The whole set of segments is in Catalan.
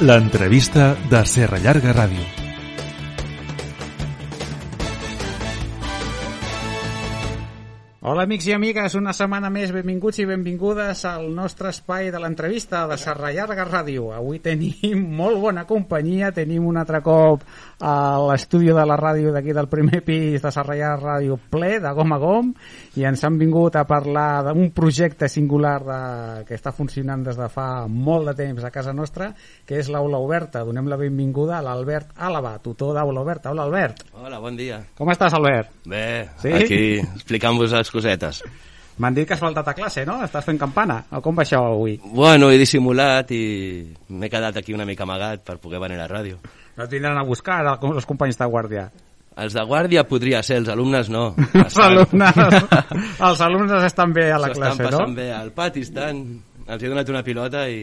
L'entrevista de Serra Llarga Ràdio. Hola amics i amigues, una setmana més benvinguts i benvingudes al nostre espai de l'entrevista de Serra Llarga Ràdio. Avui tenim molt bona companyia, tenim un altre cop a l'estudi de la ràdio d'aquí del primer pis de Serra Llarga Ràdio ple, de gom a gom, i ens han vingut a parlar d'un projecte singular de, que està funcionant des de fa molt de temps a casa nostra, que és l'Aula Oberta. Donem la benvinguda a l'Albert Àlava, tutor d'Aula Oberta. Hola Albert. Hola, bon dia. Com estàs Albert? Bé, Sí? aquí explicant-vos les cosetes. M'han dit que has faltat a classe, no? Estàs fent campana. O com va això avui? Bueno, he dissimulat i m'he quedat aquí una mica amagat per poder venir a la ràdio. No et vindran a buscar ara els companys de guàrdia. Els de guàrdia podria ser, els alumnes no. Els alumnes, els alumnes estan bé a la classe, estan no? passant bé al pati, estan... Els he donat una pilota i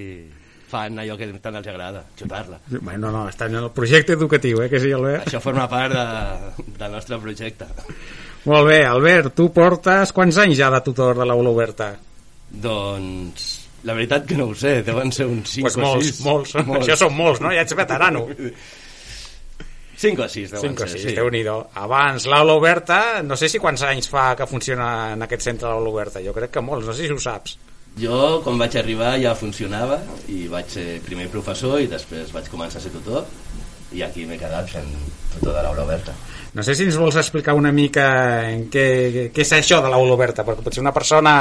fan allò que tant els agrada, xutar-la. Bueno, no, estan en el projecte educatiu, eh, que sí, Albert? Això forma part de, del nostre projecte. Molt bé, Albert, tu portes quants anys ja de tutor de l'aula oberta? Doncs... La veritat que no ho sé, deuen ser uns 5 Pues o molts, 6. molts, Això són molts, no? Ja ets veterano. 5 o 6 deuen 5 o ser, 6, sí. déu nhi Abans, l'aula oberta, no sé si quants anys fa que funciona en aquest centre l'aula oberta. Jo crec que molts, no sé si ho saps. Jo, quan vaig arribar, ja funcionava i vaig ser primer professor i després vaig començar a ser tutor i aquí m'he quedat fent tutor de l'aula oberta. No sé si ens vols explicar una mica en què, què és això de l'aula oberta, perquè potser una persona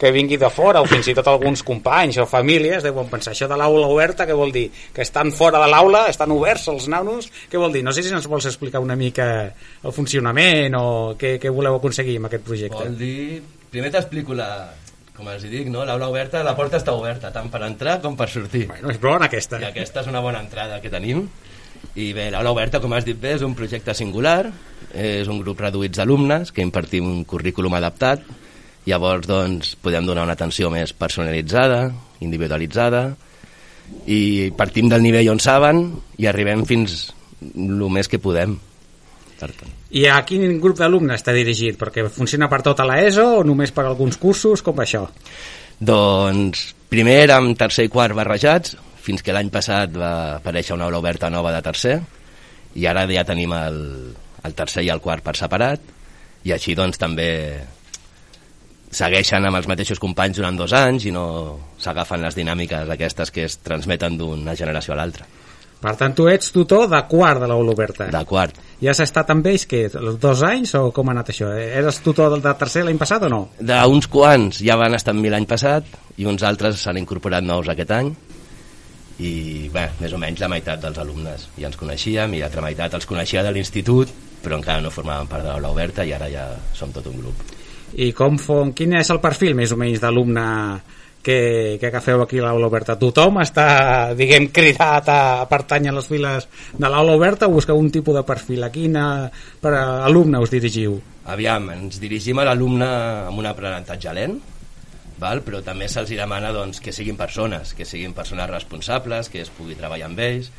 que vingui de fora, o fins i tot alguns companys o famílies, deuen pensar això de l'aula oberta, què vol dir? Que estan fora de l'aula, estan oberts els nanos, què vol dir? No sé si ens vols explicar una mica el funcionament o què, què voleu aconseguir amb aquest projecte. Vol dir... Primer t'explico la... Com els dic, no? L'aula oberta, la porta està oberta, tant per entrar com per sortir. Bueno, és bona aquesta. I aquesta és una bona entrada que tenim. I bé, l'aula oberta, com has dit bé, és un projecte singular, és un grup reduït d'alumnes que impartim un currículum adaptat, llavors doncs podem donar una atenció més personalitzada, individualitzada, i partim del nivell on saben i arribem fins el més que podem. Per tant. I a quin grup d'alumnes està dirigit? Perquè funciona per tota l'ESO o només per alguns cursos? Com va això? Doncs primer érem tercer i quart barrejats, fins que l'any passat va aparèixer una aula oberta nova de tercer, i ara ja tenim el, el tercer i el quart per separat, i així doncs també segueixen amb els mateixos companys durant dos anys i no s'agafen les dinàmiques aquestes que es transmeten d'una generació a l'altra. Per tant, tu ets tutor de quart de l'aula oberta. De quart. I has estat amb ells, què, els dos anys o com ha anat això? Eres tutor del de tercer l'any passat o no? D'uns quants ja van estar amb mi l'any passat i uns altres s'han incorporat nous aquest any i bé, més o menys la meitat dels alumnes ja ens coneixíem i l'altra meitat els coneixia de l'institut però encara no formaven part de l'aula oberta i ara ja som tot un grup. I com fon, quin és el perfil més o menys d'alumne que, que agafeu aquí a l'aula oberta? Tothom està, diguem, cridat a pertany a les files de l'aula oberta o busqueu un tipus de perfil? A quina per a alumne us dirigiu? Aviam, ens dirigim a l'alumne amb un aprenentatge lent, val? però també se'ls demana doncs, que siguin persones, que siguin persones responsables, que es pugui treballar amb ells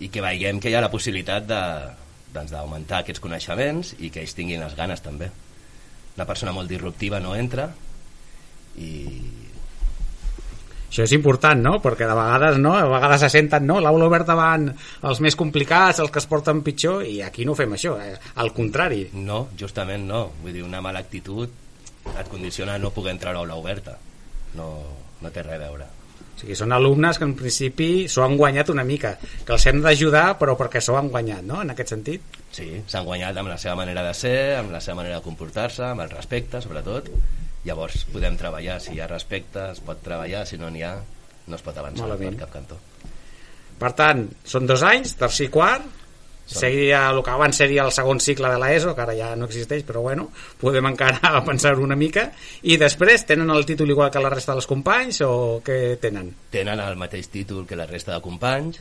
i que veiem que hi ha la possibilitat de, doncs, d'augmentar aquests coneixements i que ells tinguin les ganes també. Una persona molt disruptiva no entra i Això és important, no? Perquè de vegades, no? A vegades se senten, no? L'aula oberta van els més complicats, els que es porten pitjor, i aquí no fem això, eh? al contrari. no, justament no. Vull dir, una mala actitud et condiciona no poder entrar a l'aula oberta. No, no té res a veure. O sigui, són alumnes que en principi s'ho han guanyat una mica, que els hem d'ajudar però perquè s'ho han guanyat, no? En aquest sentit. Sí, s'han guanyat amb la seva manera de ser, amb la seva manera de comportar-se, amb el respecte, sobretot. Llavors podem treballar, si hi ha respecte es pot treballar, si no n'hi ha no es pot avançar Malament. per cap cantó. Per tant, són dos anys, tercer i quart, seria el que abans seria el segon cicle de l'ESO, que ara ja no existeix, però bueno, podem encara pensar-ho una mica, i després tenen el títol igual que la resta dels companys o què tenen? Tenen el mateix títol que la resta de companys,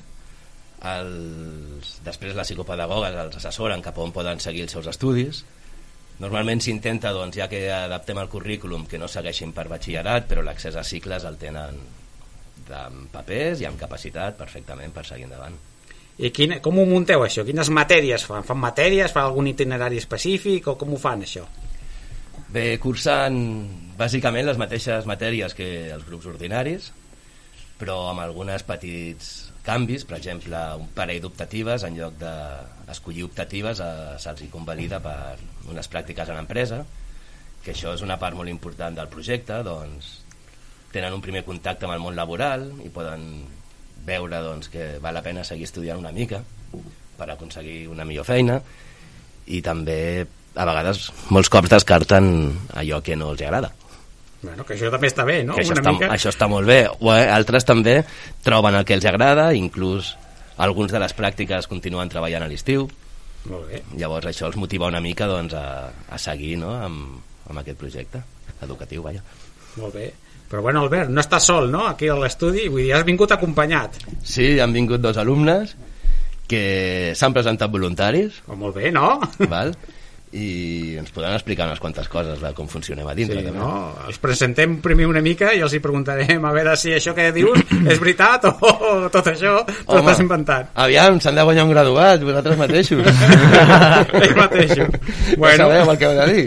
els... després les psicopedagogues els assessoren cap on poden seguir els seus estudis, Normalment s'intenta, doncs, ja que adaptem el currículum, que no segueixin per batxillerat, però l'accés a cicles el tenen amb papers i amb capacitat perfectament per seguir endavant. I quin, com ho munteu això? Quines matèries fan? Fan matèries? Fan algun itinerari específic? O com ho fan això? Bé, cursen bàsicament les mateixes matèries que els grups ordinaris, però amb algunes petits canvis, per exemple, un parell d'optatives, en lloc d'escollir optatives, eh, se'ls convalida per unes pràctiques a l'empresa, que això és una part molt important del projecte, doncs tenen un primer contacte amb el món laboral i poden veure doncs, que val la pena seguir estudiant una mica per aconseguir una millor feina i també a vegades molts cops descarten allò que no els agrada. Bueno, que això també està bé, no? Que això, Una està, mica... això està molt bé. O, eh, altres també troben el que els agrada, inclús alguns de les pràctiques continuen treballant a l'estiu. Molt bé. Llavors això els motiva una mica doncs, a, a seguir no? amb, amb aquest projecte educatiu, vaja. Molt bé. Però bueno, Albert, no estàs sol, no?, aquí a l'estudi, vull dir, has vingut acompanyat. Sí, han vingut dos alumnes que s'han presentat voluntaris, Oh, molt bé, no? val? i ens podran explicar unes quantes coses de com funcionem a dintre. Sí, també. no? Els presentem primer una mica i els hi preguntarem a veure si això que dius és veritat o, o tot això tot Home, has inventat. Aviam, s'han de guanyar un graduat, vosaltres mateixos. Ells mateixos. Bueno. Bueno, sabeu el que heu de dir.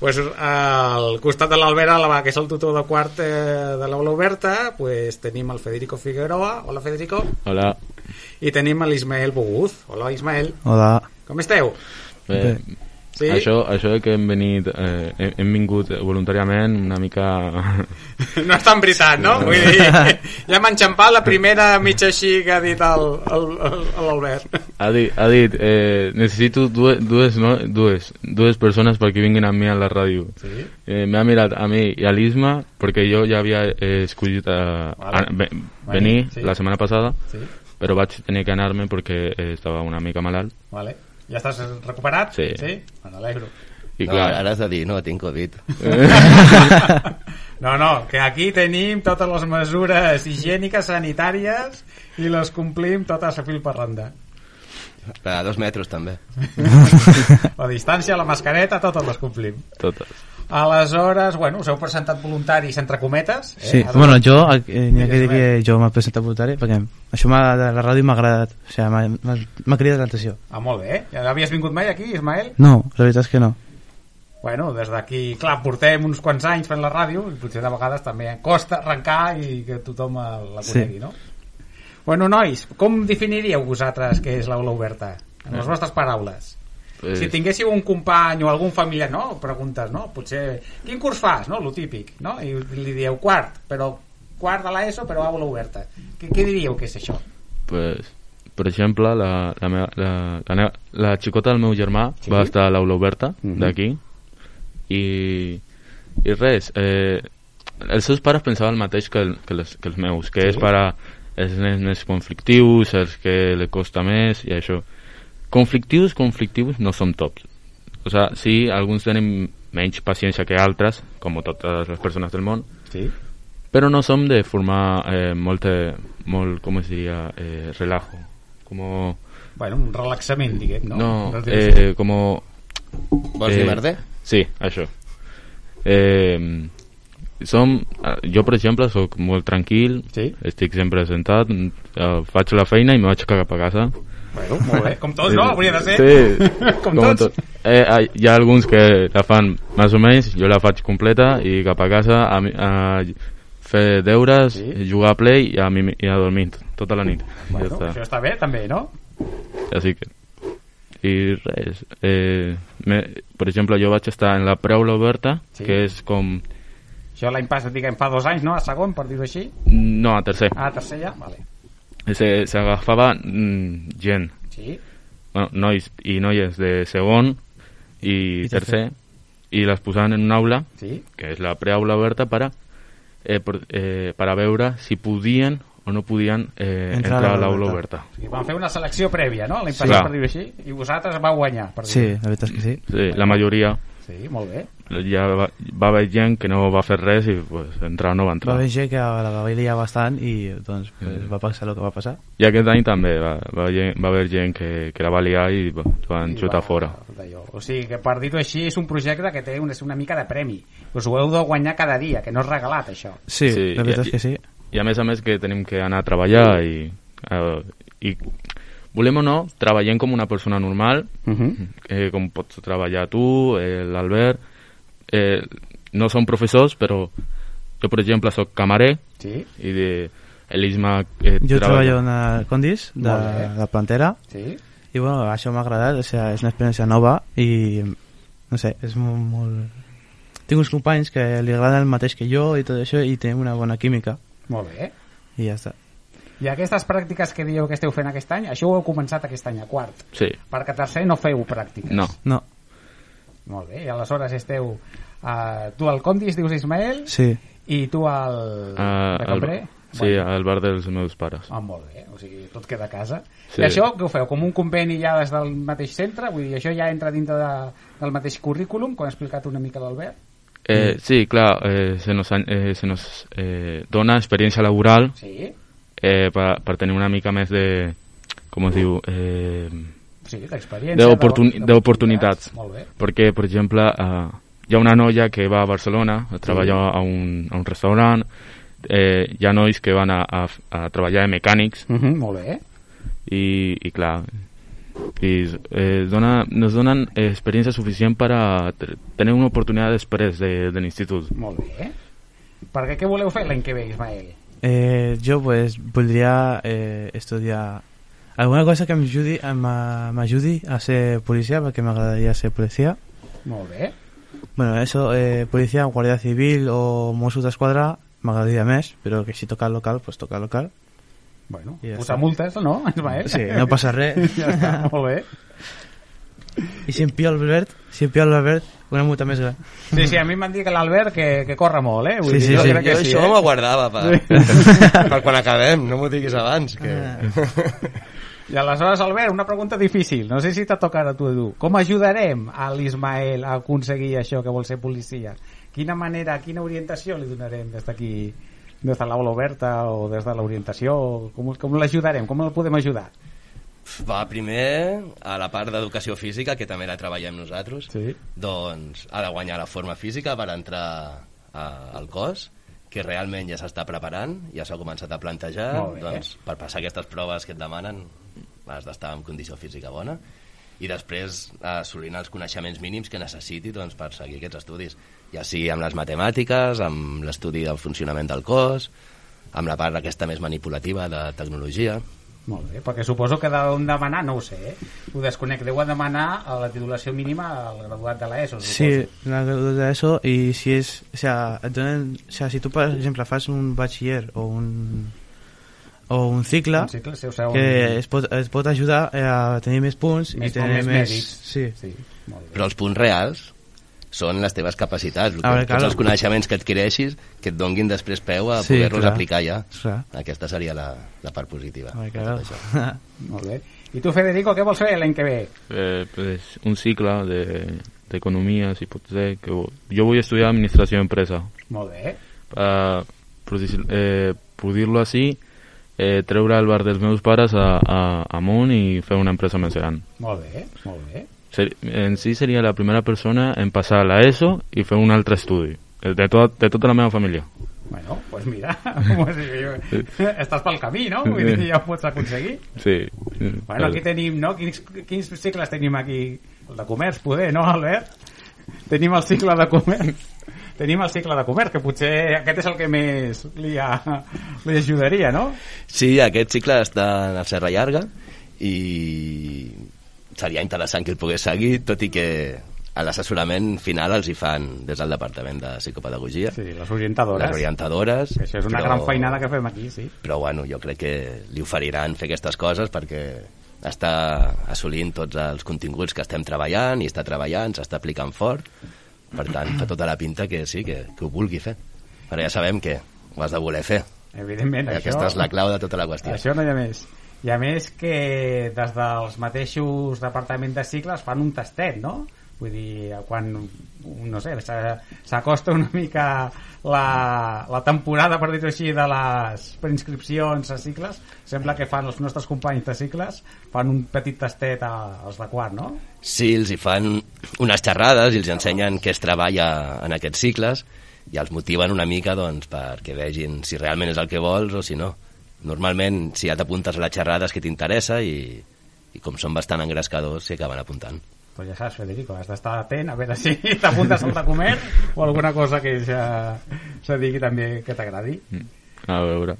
Pues, al costat de l'Albert Alba, que és el tutor de quart eh, de l'aula oberta, pues, tenim el Federico Figueroa. Hola, Federico. Hola. I tenim l'Ismael Boguz. Hola, Ismael. Hola. Com esteu? Bé, Sí? això, això que hem venit, eh, hem, hem vingut voluntàriament una mica... No és tan veritat, no? Vull dir, ja m'ha enxampat la primera mitja així que ha dit l'Albert. Ha dit, ha dit eh, necessito dues, dues, no? dues, dues persones perquè vinguin amb mi a la ràdio. Sí? Eh, M'ha mirat a mi i a l'Isma perquè jo ja havia eh, escollit a, Vale. a, ve, venir sí. la setmana passada, Sí, però vaig tenir que anar-me perquè eh, estava una mica malalt. vale. Ja estàs recuperat? Sí. Sí? Me n'alegro. I no, clar, ara has de dir, no, tinc Covid. No, no, que aquí tenim totes les mesures higièniques, sanitàries i les complim totes a fil per randa. A dos metres, també. La distància, la mascareta, totes les complim. totes. Aleshores, bueno, us heu presentat voluntaris entre cometes. Eh? Sí, bueno, jo, eh, n'hi ha que dir que jo m'he presentat voluntari perquè això m'ha- de la ràdio m'ha agradat, o sigui, m'ha- cridat l'atenció. Ah, molt bé. Ja havies vingut mai aquí, Ismael? No, la veritat és que no. Bueno, des d'aquí, clar, portem uns quants anys fent la ràdio i potser de vegades també costa arrencar i que tothom la Sí. conegui, no? Bueno, nois, com definiríeu vosaltres què és l'aula oberta? En les vostres paraules. Pues, Si tinguéssiu un company o algun familiar, no? Preguntes, no? Potser, quin curs fas, no? Lo típic, no? I li dieu quart, però quart de l'ESO, però aula oberta. Què, què diríeu que és això? pues, per exemple, la, la, meva, la, la, neva- la xicota del meu germà Sí? va estar a l'aula oberta Mhm. d'aquí i, i res, eh, els seus pares pensaven el mateix que, el, que, les, que els meus, que Sí? és per a els nens més conflictius, els que li costa més i això. Conflictius, conflictius no som tots. O sea, sí, alguns tenen menys paciència que altres, com totes les persones del món, Sí. però no som de formar eh, molt, molt, com es diria, eh, relajo. Como, Bueno, un relaxament, diguem, no? no, eh, como... Vols dir merder? Sí, això. Eh, som, eh, jo, per exemple, sóc molt tranquil, Sí. estic sempre sentat, eh, faig la feina i me vaig cap a casa. Bueno, molt bé. Com tots, no? Hauria de ser. Sí, Com tots. tot. Eh, eh, hi ha alguns que la fan més o menys, jo la faig completa i cap a casa a, a fer deures, Sí. jugar a play i a, mi, i a dormir tota la nit. Bueno, ja està. això està bé, també, no? Així que... I res, eh, me, per exemple, jo vaig estar en la preula oberta, Sí. que és com... Això l'any passat, diguem, fa dos anys, no? A segon, per dir-ho així. No, a tercer. Ah, a tercer ja? Vale. Se- S'agafava mm, gent, Sí. bueno, nois i noies de segon i, I tercer, i les posaven en una aula, Sí. que és la preaula oberta, per a, eh, per, eh, per a veure si podien o no podien eh, Entrar a entrar a l'aula oberta. O sigui, van fer una selecció prèvia, no? L'any Sí. per dir-ho així. I vosaltres vau guanyar, per Sí, dir-ho. la veritat és que sí. Sí, la majoria Sí, molt bé. ja va, va haver gent que no va fer res i pues, entrar o no va Va entrar. haver gent que la va liar bastant i doncs pues, va passar el que va passar. I aquest any també va, va, gent, va haver gent que, que la va liar i va, van I xutar va- fora. O sigui, que per dir-ho així, és un projecte que té una, una mica de premi. Us ho heu de guanyar cada dia, que no és regalat, això. Sí, Sí, la veritat i- és que sí. I a més a més que tenim que anar a treballar i, eh, i volem o no, treballem com una persona normal, Uh -huh. eh, com pots treballar tu, eh, l'Albert, eh, no som professors, però jo, per exemple, sóc camarer Sí, i de l'Isma eh, Jo treballo en el Condis, de, de Plantera, sí. i bueno, això m'ha agradat, o sigui, és una experiència nova i, no sé, és molt... molt... Tinc uns companys que li agrada el mateix que jo i tot això i tenim una bona química Molt bé. i ja està. I aquestes pràctiques que dieu que esteu fent aquest any, això ho heu començat aquest any, a quart. Sí, Perquè a tercer no feu pràctiques. no. No, Molt bé, i aleshores esteu... Uh, tu al Condis dius Ismael sí, i tu al... Uh, al, sí, al bar dels meus pares. Ah, molt bé, o sigui, tot queda a casa. Sí. I això què ho feu? Com un conveni ja des del mateix centre? Vull dir, això ja entra dintre de, del mateix currículum, com ha explicat una mica l'Albert? Eh, sí, clar, eh, se nos, han- eh, se nos eh, dona experiència laboral Sí, eh, per, per tenir una mica més de, com es diu, eh, sí, d'experiència. D'oportuni- de- d'oportunitats. Molt bé. perquè, per exemple, eh, hi ha una noia que va a Barcelona a treballar a, un, a un restaurant, eh, hi ha nois que van a, a, a treballar de mecànics, Uh -huh, molt bé. i, i clar, i eh, dona, nos donen eh, experiència suficient per a tenir una oportunitat després de, de l'institut. Molt bé. Perquè què voleu fer l'any que ve, Ismael? Eh, jo pues, voldria eh, estudiar alguna cosa que m'ajudi m'ajudi a ser policia perquè m'agradaria ser policia Molt bé. bueno, eso, eh, policia, guàrdia civil o Mossos d'Esquadra m'agradaria més però que si toca local, pues toca local Bueno, ja posar multes, no, Ismael? sí, no passa res ja està, molt bé. i si em pilla l'Albert si em pilla l'Albert, una multa més gran Sí, sí, a mi m'han dit que l'Albert que, que corre molt, eh? Vull Sí, dir, sí, jo sí. crec que jo sí, això eh? m'ho guardava per, per quan acabem, no m'ho diguis abans. Que... I aleshores, Albert, una pregunta difícil. No sé si t'ha tocat a tu, Edu. Com ajudarem a l'Ismael a aconseguir això que vol ser policia? Quina manera, quina orientació li donarem des d'aquí, des de l'aula oberta o des de l'orientació? Com, com l'ajudarem? Com el podem ajudar? Va, primer, a la part d'educació física, que també la treballem nosaltres, Sí. doncs ha de guanyar la forma física per entrar a, al cos, que realment ja s'està preparant, ja s'ha començat a plantejar, doncs per passar aquestes proves que et demanen has d'estar en condició física bona, i després assolint els coneixements mínims que necessiti doncs, per seguir aquests estudis, ja sigui amb les matemàtiques, amb l'estudi del funcionament del cos, amb la part aquesta més manipulativa de tecnologia, Molt bé, perquè suposo que deuen demanar, no ho sé, eh? ho desconec, deuen demanar a la titulació mínima al graduat de l'ESO, Sí, la graduación de eso y si es, o sea, et donen, o sea, si tu per exemple fas un bachiller o un o un cicle Un cicle, sí, o sigui, un- que es pot, es pot ajudar a tenir més punts Més- i tenir més més, mèrits. sí. Sí, molt bé. però els punts reals són les teves capacitats, veure, tots clar. els coneixements que adquireixis que et donguin després peu a Sí, poder-los aplicar ja. Clar. Aquesta seria la, la part positiva. A veure. Molt bé. I tu, Federico, què vols fer l'any que ve? Eh, pues, un cicle de- d'economia, si pot ser. Que, jo vull estudiar administració d'empresa. Molt bé. Per, eh, per dir-lo així, eh, treure el bar dels meus pares a, a, amunt i fer una empresa més gran. Molt bé, molt bé. Ser, en si seria la primera persona en passar a l'ESO i fer un altre estudi. eh, De, tot, de tota la meva família. Bueno, pues mira, pues, jo- estàs pel camí, no? Vull dir, ja ho pots aconseguir. Sí. Bueno, aquí tenim, no? Quins, quins cicles tenim aquí? El de comerç, poder, no, Albert? Tenim el cicle de comerç. Tenim el cicle de comerç, que potser aquest és el que més li, ha, li ajudaria, no? Sí, aquest cicle està a Serra Llarga i seria interessant que el pogués seguir, tot i que a l'assessorament final els hi fan des del Departament de Psicopedagogia, Sí, les orientadores. les orientadores. Que això és una però- gran feinada que fem aquí, sí. Però bueno, jo crec que li oferiran fer aquestes coses perquè està assolint tots els continguts que estem treballant i està treballant, s'està aplicant fort. Per tant, fa tota la pinta que sí, que, que ho vulgui fer. Però ja sabem que ho has de voler fer. Evidentment, Perquè això... aquesta és la clau de tota la qüestió. Això no hi ha més. I a més que des dels mateixos departaments de cicles fan un tastet, no? Vull dir, quan, no sé, s'a- s'acosta una mica la, la temporada, per dir-ho així, de les preinscripcions a cicles, sembla que fan els nostres companys de cicles, fan un petit tastet a- als de quart, no? Sí, els hi fan unes xerrades i els ensenyen què es treballa en aquests cicles i els motiven una mica doncs, perquè vegin si realment és el que vols o si no. Normalment, si ja t'apuntes a les xerrades que t'interessa i, i com són bastant engrescadors, s'hi acaben apuntant. Pues ja saps, Federico, has d'estar atent a veure si t'apuntes al de comer o alguna cosa que ja se digui també que t'agradi. A veure.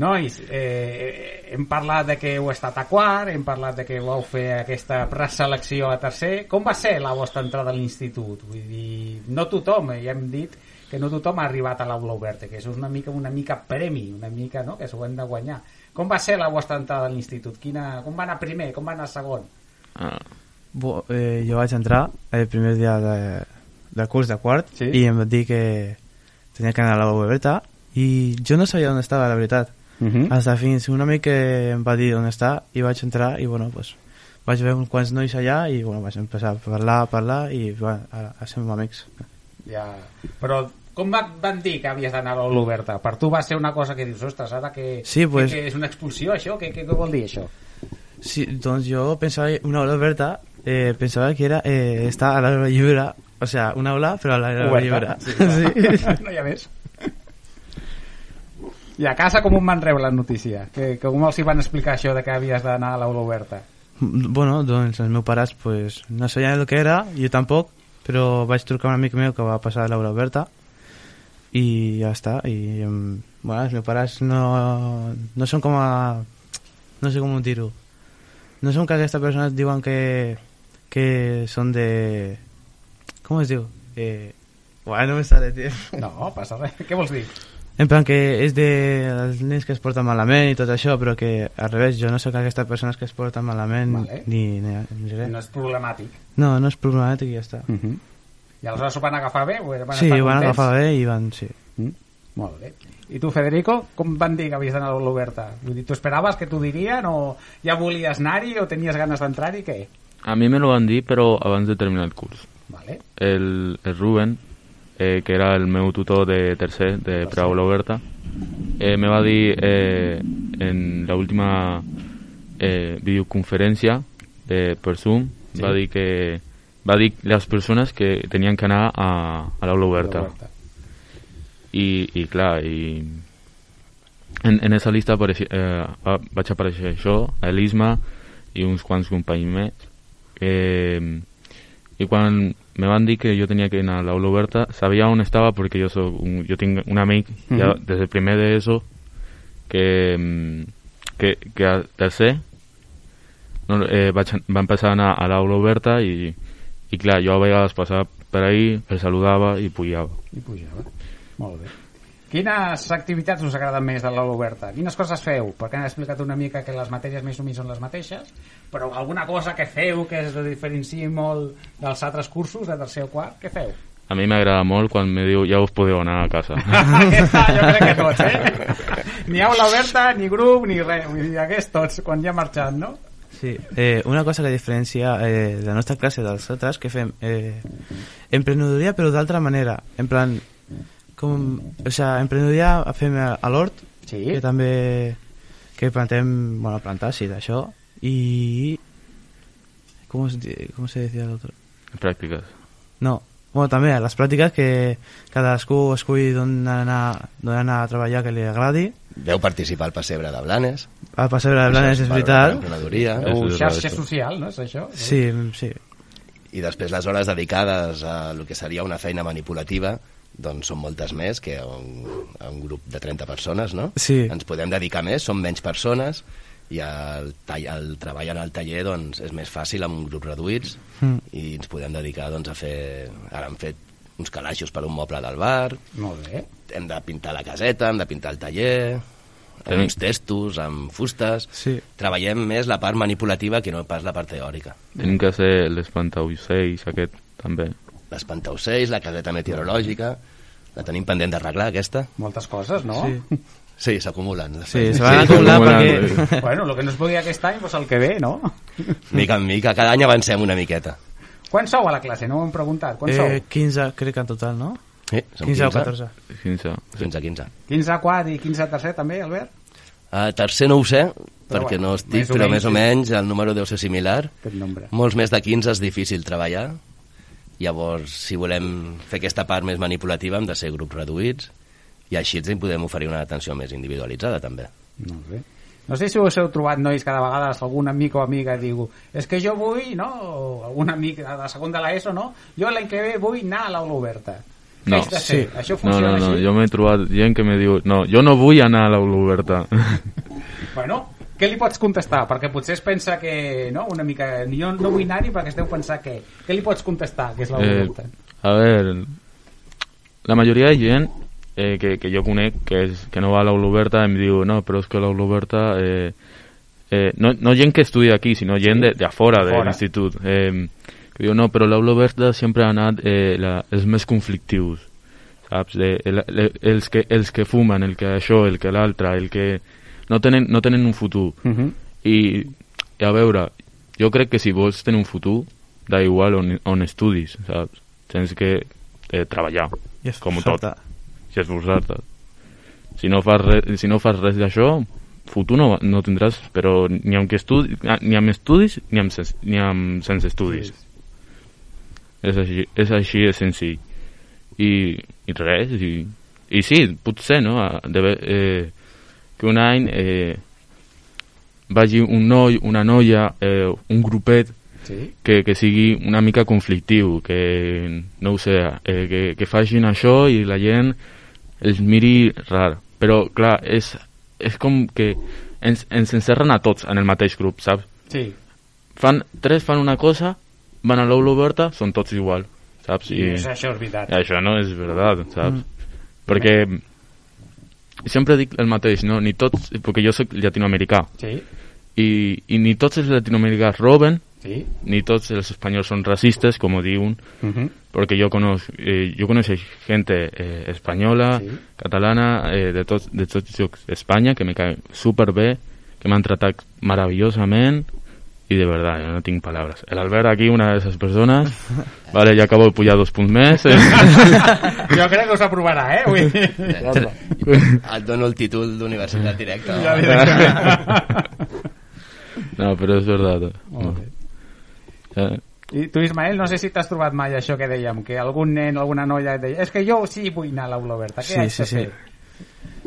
Nois, eh, hem parlat de que heu estat a quart, hem parlat de que vau fer aquesta preselecció a tercer. Com va ser la vostra entrada a l'institut? Vull dir, no tothom, eh, ja hem dit que no tothom ha arribat a l'aula oberta, que això és una mica una mica premi, una mica, no?, que s'ho hem de guanyar. Com va ser la vostra entrada a l'institut? Quina, com va anar primer? Com va anar segon? Ah, Bo, eh, jo vaig entrar el primer dia de, de curs de quart Sí. i em va dir que tenia que anar a l'aula oberta i jo no sabia on estava, la veritat. Uh -huh. Hasta fins un amic que em va dir on està i vaig entrar i bueno, pues, vaig veure uns quants nois allà i bueno, vaig empezar a parlar, a parlar i bueno, a, a ser amics. Ja. Però com va, van dir que havies d'anar a l'aula oberta? Per tu va ser una cosa que dius, ostres, ara que, Sí, pues- que, que és una expulsió, això? Què, què, què vol dir, això? Sí, doncs jo pensava una aula oberta eh, pensava que era eh, estar a l'aula lliure, o sea, una aula però a l'aula lliure. Sí, clar. no hi ha més. I a casa com un van rebre la notícia? Que, que com els hi van explicar això de que havies d'anar a l'aula oberta? Bueno, doncs els meus pares pues, no sabien el que era, jo tampoc, però vaig trucar a un amic meu que va passar a l'aula oberta i ja està. I, bueno, els meus pares no, no són com a... no sé com dir-ho. No són que aquestes persones diuen que, que són de... Com es diu? Eh, bueno, no me sale, tio. No, passa res. Què vols dir? En plan que és de els nens que es porten malament i tot això, però que al revés, jo no sóc aquestes persones que es porten malament Vale. ni, ni, ni res. No és problemàtic. No, no és problemàtic i ja està. Uh -huh. I aleshores s'ho van agafar bé? Van sí, ho van agafar bé i van, sí. Mm? Molt bé. I tu, Federico, com van dir que havies d'anar a l'aula oberta? Vull dir, tu esperaves que t'ho dirien o ja volies anar-hi o tenies ganes d'entrar-hi? Què? a mi me lo van dir, però abans de terminar el curs. Vale. El, el Ruben, eh, que era el meu tutor de tercer, de preaula oberta, eh, me va dir eh, en la última eh, videoconferència de, per Zoom, Sí. va dir que va dir les persones que tenien que anar a, a l'aula oberta. Oberta. I, i clar, i en, en esa lista apareixi, eh, va- vaig aparèixer jo, Elisma i uns quants companys més. Eh, I quan me van dir que jo tenia que anar a l'aula oberta, sabia on estava perquè jo, soc un, jo tinc un amic ja Mhm. des del primer d'ESO que, mm, que, que a tercer no, eh, vaig, va empezar a anar a l'aula oberta i, i clar, jo a vegades passava per ahí, el saludava i pujava. I pujava. Molt bé. Quines activitats us agraden més de l'aula oberta? Quines coses feu? Perquè han explicat una mica que les matèries més o menys són les mateixes, però alguna cosa que feu que es diferenciï molt dels altres cursos de tercer o quart, què feu? A mi m'agrada molt quan me diu ja us podeu anar a casa. Aquesta, jo crec que tots, eh? Ni aula oberta, ni grup, ni res. Vull dir, aquests tots, quan ja marxant, no? Sí, eh, una cosa que diferencia eh, la nostra classe dels altres que fem eh, emprenedoria però d'altra manera en plan com, o sea, emprenedoria fem a, a l'hort Sí. que també que plantem, bueno, plantar, sí, d'això i com es, com se decía l'altre? Pràctiques. No, bueno, també a les pràctiques que cadascú esculli d'on anar, anar a treballar que li agradi Veu participar al pessebre de Blanes. a passebre de Blanes és veritat. O és xarxa social, no és això? sí, sí, I després les hores dedicades a el que seria una feina manipulativa doncs són moltes més que a un, un grup de 30 persones, no? Sí. Ens podem dedicar més, són menys persones i el, tall, el treball en el taller doncs, és més fàcil amb un grup reduïts Mm. i ens podem dedicar doncs, a fer... Ara hem fet uns calaixos per un moble del bar, Molt bé. hem de pintar la caseta, hem de pintar el taller, amb Tenim- uns testos, amb fustes... sí. Treballem més la part manipulativa que no pas la part teòrica. Tenim que fer l'espantaucells, aquest, també. L'espantaucells, la caseta meteorològica... La tenim pendent d'arreglar, aquesta? Moltes coses, no? Sí. Sí, s'acumulen. Sí, se van acumular acumulant. perquè... Bueno, el que no es podia aquest any, doncs el que ve, no? Mica en mica, cada any avancem una miqueta. Quants sou a la classe? No ho hem preguntat. Quants Eh, sou? 15, crec que en total, no? Sí, som 15 o 14. 15. 15, 15. 15 a quart i 15 a tercer, també, Albert? Uh, tercer no ho sé, Però perquè bueno, no estic, més o però menys, més o sí. menys el número deu ser similar. Aquest nombre. Molts més de 15 és difícil treballar. Llavors, si volem fer aquesta part més manipulativa, hem de ser grups reduïts i així ens en podem oferir una atenció més individualitzada, també. Molt bé. No sé si us heu trobat, nois, cada vegada algun amic o amiga diu és que jo vull, no? O algun amic de la segona de l'ESO, no? Jo l'any que ve vull anar a l'aula oberta. No. fer? Això No, funciona no, no, així? jo m'he trobat gent que me diu no, jo no vull anar a l'aula oberta. Bueno, què li pots contestar? Perquè potser es pensa que, no?, una mica... Jo no vull anar-hi perquè es deu pensar que... Què li pots contestar, que és l'aula Eh, oberta? a veure, la majoria de gent eh, que, que jo conec que, és, que no va a l'aula oberta em diu no, però és que l'aula oberta eh, eh, no, no gent que estudia aquí sinó gent de, de fora de l'institut eh, que diu no, però l'aula oberta sempre ha anat eh, la, els més conflictius saps? De, el, el, els, que, els que fumen, el que això, el que l'altre el que no tenen, no tenen un futur Uh -huh. i, i a veure, jo crec que si vols tenir un futur, da igual on, on estudis, saps? Tens que eh, treballar, I com tot, esforçar-te. i esforçar-te. Si no fas res, si no fas res d'això, futur no, no tindràs, però ni amb, que estudi, ni amb estudis ni amb, sens, ni amb sense estudis. És així, és així de senzill. I, i res, i, i sí, potser, no? De, eh, que un any eh, vagi un noi, una noia, eh, un grupet Sí. que, que sigui una mica conflictiu, que no ho sé, eh, que, que facin això i la gent els miri rar. Però, clar, és, és com que ens, ens encerren a tots en el mateix grup, saps? Sí. Fan, tres fan una cosa, van a l'aula oberta, són tots igual, saps? I és, això és veritat. I això no és veritat, saps? Perquè sempre dic el mateix, no? Ni tots, perquè jo sóc llatinoamericà, Sí, i, i ni tots els latinoamericans roben, sí. ni tots els espanyols són racistes, com diuen, Uh -huh. perquè jo conozco, eh, jo gente eh, espanyola, Sí. catalana, eh, de, tots, de tots llocs d'Espanya, que me caen superbé, que m'han tratat meravellosament, i de verdad, yo no tinc palabras. El Albert aquí, una de esas personas, vale, ya acabo de pujar dos punts més, eh? jo crec que us aprovarà, eh? Dir... Et dono el títol d'universitat directa. Ja directament. no, però és bé. Eh, I tu, Ismael, no sé si t'has trobat mai això que dèiem, que algun nen, alguna noia et deia és que jo sí vull anar a l'aula oberta, què Sí, haig sí, de sí. fer?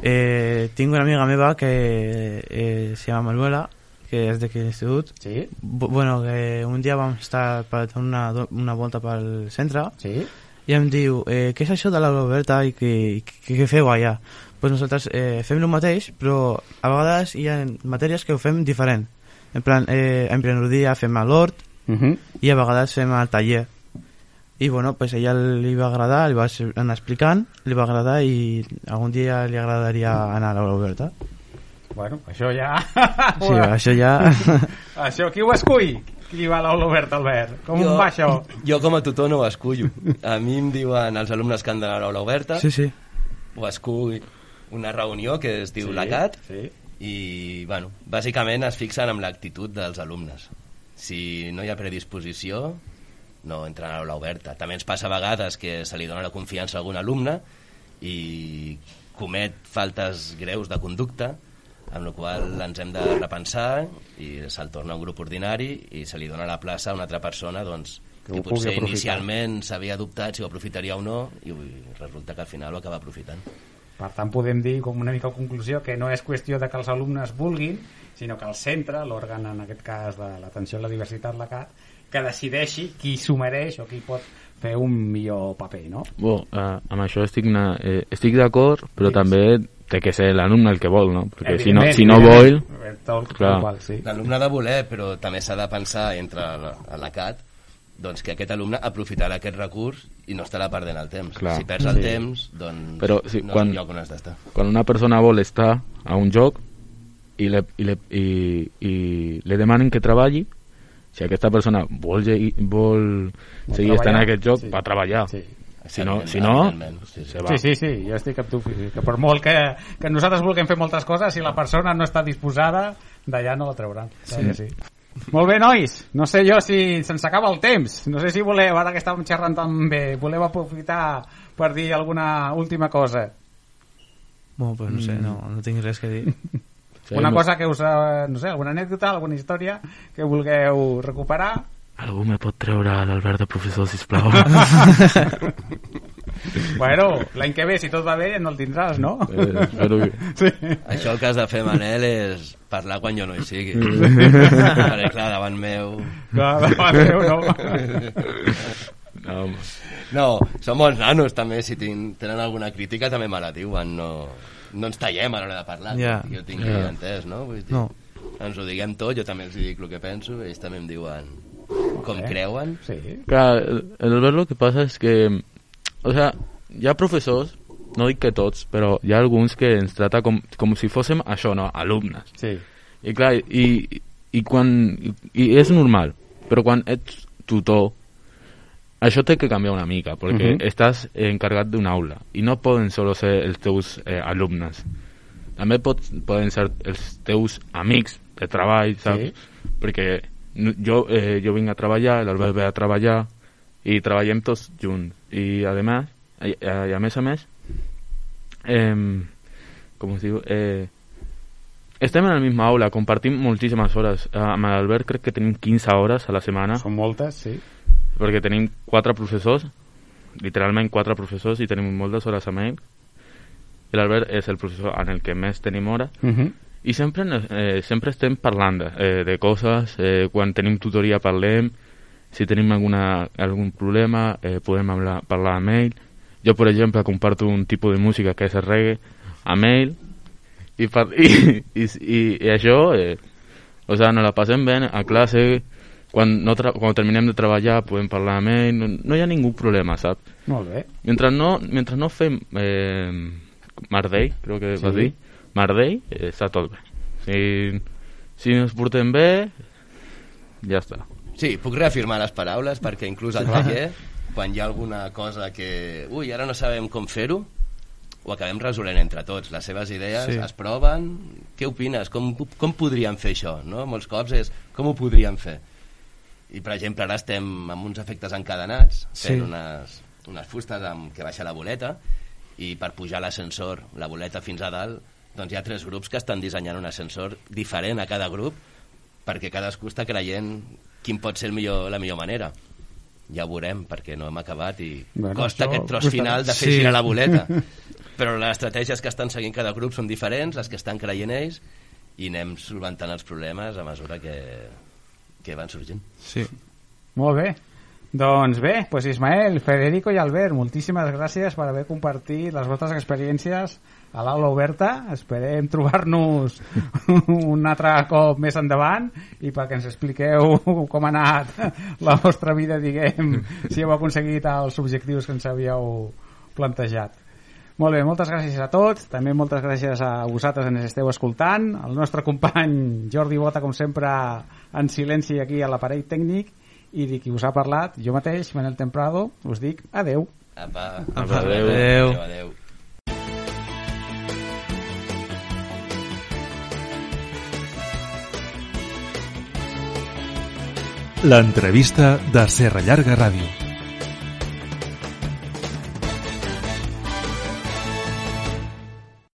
Eh, tinc una amiga meva que eh, se llama Manuela, que és d'aquí de l'institut. Sí, Bu- Bueno, que un dia vam estar per una, una volta pel centre sí, i em diu, eh, què és això de l'aula oberta i què, feu allà? Pues nosaltres eh, fem el mateix, però a vegades hi ha matèries que ho fem diferent. En plan, eh, en emprenedoria fem a l'hort uh -huh. i a vegades fem al taller. I bueno, pues ella li va agradar, li va anar explicant, li va agradar i algun dia li agradaria anar a l'aula oberta. Bueno, això ja... Sí, això ja... això, qui ho escull? Qui va a l'aula oberta, Albert? Com Jo- va això? Jo com a tutor no ho escullo. A mi em diuen els alumnes que han d'anar a l'aula oberta, Sí, sí. ho escull una reunió que es diu Sí, la CAT, sí. i, bueno, bàsicament es fixen amb l'actitud dels alumnes. Si no hi ha predisposició, no entren a l'aula oberta. També ens passa a vegades que se li dona la confiança a algun alumne i comet faltes greus de conducta, amb la qual ens hem de repensar i se'l torna un grup ordinari i se li dona la plaça a una altra persona doncs, Que que, potser inicialment s'havia dubtat si ho aprofitaria o no i resulta que al final ho acaba aprofitant. Per tant, podem dir com una mica a conclusió que no és qüestió de que els alumnes vulguin, sinó que el centre, l'òrgan en aquest cas de l'atenció a la diversitat, la CAT, que decideixi qui s'ho mereix o qui pot fer un millor paper, no? Bo, eh, amb això estic, na, eh, estic d'acord, però Sí, també té que ser l'alumne el que vol, no? Perquè si no, si no vol... sí. L'alumne ha de voler, però també s'ha de pensar entre la, a la CAT doncs que aquest alumne aprofitarà aquest recurs i no estarà perdent el temps. Clar. Si perds el temps, doncs Però, sí, no quan- és un lloc on has d'estar. Quan una persona vol estar a un joc i le, i le, i, i le demanen que treballi, si aquesta persona vol, llegir- vol seguir estant en treballar, aquest joc, sí. va treballar. Sí. Si no, si no sí, sí. Sí, sí, sí, jo estic amb tu, que per molt que, que nosaltres vulguem fer moltes coses, si la persona no està disposada, d'allà no la trauran. Sí. Que sí. Molt bé, nois. No sé jo si se'ns acaba el temps. No sé si voleu, ara que estàvem xerrant tan bé, voleu aprofitar per dir alguna última cosa. Bueno, pues no sé, no, no tinc res que dir. Sí, una cosa que us, eh, no sé, alguna anècdota, alguna història que vulgueu recuperar. Algú me pot treure l'Albert de professor, sisplau? bueno, l'any que ve, si tot va bé, no el tindràs, no? Eh, espero que... Sí. Això el que has de fer, Manel, és parlar quan jo no hi sigui. Perquè, clar, davant meu... Clar, davant meu, no. No. No, són bons nanos, també, si tenen alguna crítica també me la diuen, no, no ens tallem a l'hora de parlar, que jo tinc Ja. entès, no? Vull dir, No. Ens ho diguem tot, jo també els dic el que penso, ells també em diuen com bé. creuen. Sí. Clar, el, el ver lo que pasa es que, o sea, hi ha professors, no dic que tots, però hi ha alguns que ens trata com, com si fóssim això, no? Alumnes. Sí. I clar, i, i quan... I, i és normal, però quan ets tutor, això té que canviar una mica, perquè Mhm. estàs encarregat d'una aula i no poden solo ser els teus eh, alumnes. També pot, poden ser els teus amics de treball, saps? Perquè no- jo, eh, jo vinc a treballar, l'Albert ve a treballar i treballem tots junts. I a més, i, i a més a més, eh, com es diu? Eh, estem en la misma aula, compartim moltíssimes hores. Eh, amb l'Albert crec que tenim 15 hores a la setmana, Són moltes, sí. perquè tenim quatre professors, literalment quatre professors, i tenim moltes hores amb ell. I l'Albert és el professor en el que més tenim hores. Uh -huh. I sempre, eh, sempre estem parlant de, eh, de coses, eh, quan tenim tutoria parlem, si tenim alguna, algun problema eh, podem hablar, parlar amb ell. Jo, per exemple, comparto un tipus de música que és el reggae amb ell i, par i, i, i, i això, eh, o sea, nos la passem bé a classe, quan, no quan terminem de treballar podem parlar amb ell, no, no hi ha ningú problema, saps? Molt bé. Mentre no, mentre no fem eh, Mardell, crec que Sí. vas dir, Mardell, eh, està tot bé. Si, si ens portem bé, ja està. Sí, puc reafirmar les paraules perquè inclús al taller, quan hi ha alguna cosa que... Ui, ara no sabem com fer-ho, ho acabem resolent entre tots. Les seves idees Sí. es proven. Què opines? Com, com podríem fer això? No? Molts cops és com ho podríem fer? I, per exemple, ara estem amb uns efectes encadenats, fent Sí. unes, unes fustes amb què baixa la boleta, i per pujar l'ascensor, la boleta fins a dalt, doncs hi ha tres grups que estan dissenyant un ascensor diferent a cada grup perquè cadascú està creient quin pot ser el millor, la millor manera. Ja ho veurem, perquè no hem acabat i Bueno, costa això aquest tros costarà. final de fer Sí. girar la boleta. Però les estratègies que estan seguint cada grup són diferents, les que estan creient ells, i anem solventant els problemes a mesura que, que van sorgint. Sí. Molt bé. Doncs bé, pues Ismael, Federico i Albert, moltíssimes gràcies per haver compartit les vostres experiències a l'aula oberta. Esperem trobar-nos un altre cop més endavant i perquè ens expliqueu com ha anat la vostra vida, diguem, si heu aconseguit els objectius que ens havíeu plantejat. Molt bé, moltes gràcies a tots, també moltes gràcies a vosaltres que ens esteu escoltant, el nostre company Jordi Bota, com sempre, en silenci aquí a l'aparell tècnic, i de qui us ha parlat, jo mateix, Manel Temprado, us dic adeu. Apa, Apa, adeu. adeu. adeu. L'entrevista de Serra Llarga Ràdio.